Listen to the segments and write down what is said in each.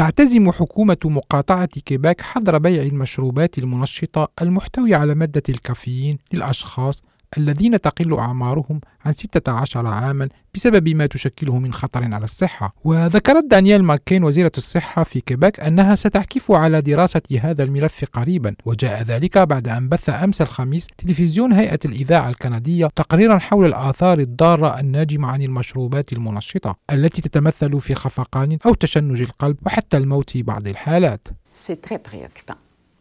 تعتزم حكومة مقاطعة كيبك حظر بيع المشروبات المنشطة المحتوية على مادة الكافيين للأشخاص الذين تقل أعمارهم عن 16 عاما بسبب ما تشكله من خطر على الصحة وذكرت دانيال ماكين وزيرة الصحة في كيبك أنها ستعكف على دراسة هذا الملف قريبا وجاء ذلك بعد أن بث أمس الخميس تلفزيون هيئة الإذاعة الكندية تقريرا حول الآثار الضارة الناجمة عن المشروبات المنشطة التي تتمثل في خفقان أو تشنج القلب وحتى الموت في بعض الحالات C'est très préoccupant.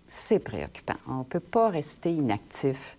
C'est préoccupant. On ne peut pas rester inactif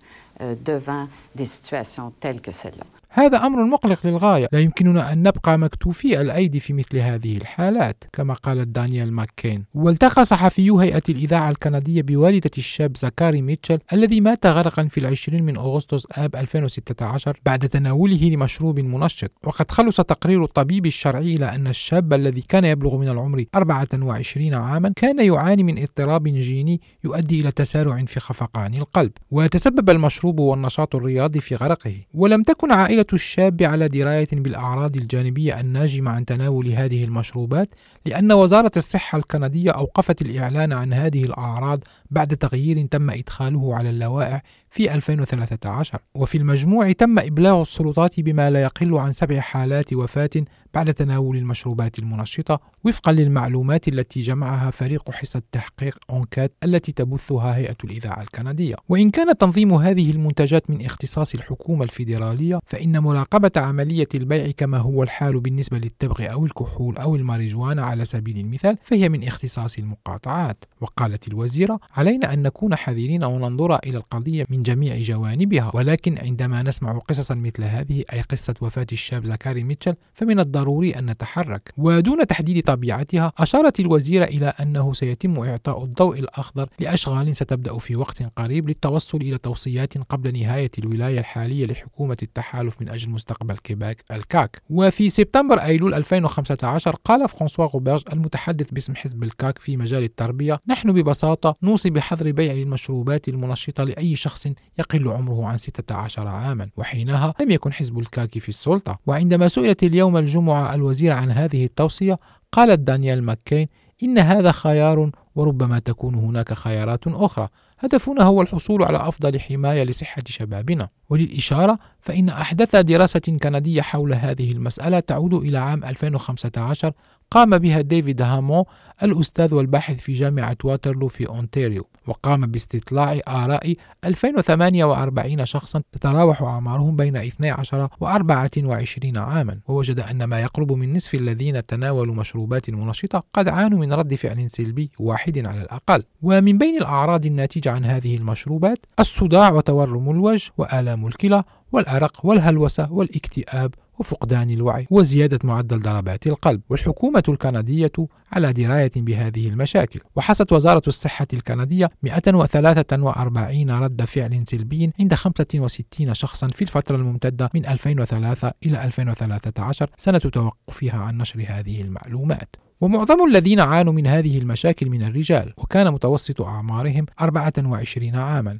devant des situations telles que celle-là. هذا أمر مقلق للغاية. لا يمكننا أن نبقى مكتوفي الأيدي في مثل هذه الحالات كما قالت دانيال ماكين والتقى صحفيو هيئة الإذاعة الكندية بوالدة الشاب زكاري ميتشل الذي مات غرقا في العشرين من أغسطس آب 2016 بعد تناوله لمشروب منشط. وقد خلص تقرير الطبيب الشرعي إلى أن الشاب الذي كان يبلغ من العمر 24 عاما كان يعاني من اضطراب جيني يؤدي إلى تسارع في خفقان القلب. وتسبب المشروب والنشاط الرياضي في غرقه. ولم تكن عائلة عائلة الشاب على دراية بالأعراض الجانبية الناجمة عن تناول هذه المشروبات لأن وزارة الصحة الكندية أوقفت الإعلان عن هذه الأعراض بعد تغيير تم إدخاله على اللوائح في 2013 وفي المجموع تم إبلاغ السلطات بما لا يقل عن سبع حالات وفاة بعد تناول المشروبات المنشطة وفقا للمعلومات التي جمعها فريق حصة تحقيق أونكات التي تبثها هيئة الإذاعة الكندية. وإن كان تنظيم هذه المنتجات من اختصاص الحكومة الفيدرالية فإن مراقبة عملية البيع كما هو الحال بالنسبة للتبغ أو الكحول أو الماريجوانا على سبيل المثال فهي من اختصاص المقاطعات. وقالت الوزيرة علينا أن نكون حذرين وننظر إلى القضية من جميع جوانبها ولكن عندما نسمع قصصا مثل هذه أي قصة وفاة الشاب زكاري ميتشل فمن الضروري أن نتحرك. ودون تحديد طبيعتها أشارت الوزيرة إلى أنه سيتم إعطاء الضوء الأخضر لأشغال ستبدأ في وقت قريب للتوصل إلى توصيات قبل نهاية الولاية الحالية لحكومة التحالف من أجل مستقبل كيبك الكاك. وفي سبتمبر أيلول 2015 قال فرانسوا غوبرج المتحدث باسم حزب الكاك في مجال التربية نحن ببساطة نوصي بحظر بيع المشروبات المنشطة لأي شخص يقل عمره عن 16 عاما وحينها لم يكن حزب الكاك في السلطة. وعندما سئلت اليوم الجمعة الوزير عن هذه التوصية قالت دانيال ماكين إن هذا خيار وربما تكون هناك خيارات أخرى. هدفنا هو الحصول على أفضل حماية لصحة شبابنا. وللإشارة فإن أحدث دراسة كندية حول هذه المسألة تعود إلى عام 2015 قام بها ديفيد هامو الأستاذ والباحث في جامعة واترلو في أونتاريو. وقام باستطلاع آراء 2048 شخصا تتراوح أعمارهم بين 12 و 24 عاما. ووجد أن ما يقرب من نصف الذين تناولوا مشروبات منشطة قد عانوا من رد فعل سلبي واحد على الأقل. ومن بين الأعراض الناتجة عن هذه المشروبات الصداع وتورم الوجه وآلام الكلى والأرق والهلوسة والإكتئاب وفقدان الوعي وزيادة معدل ضربات القلب. والحكومة الكندية على دراية بهذه المشاكل. وحصت وزارة الصحة الكندية 143 رد فعل سلبي عند 65 شخصا في الفترة الممتدة من 2003 إلى 2013 سنة توقفها عن نشر هذه المعلومات. ومعظم الذين عانوا من هذه المشاكل من الرجال وكان متوسط أعمارهم 24 عاما.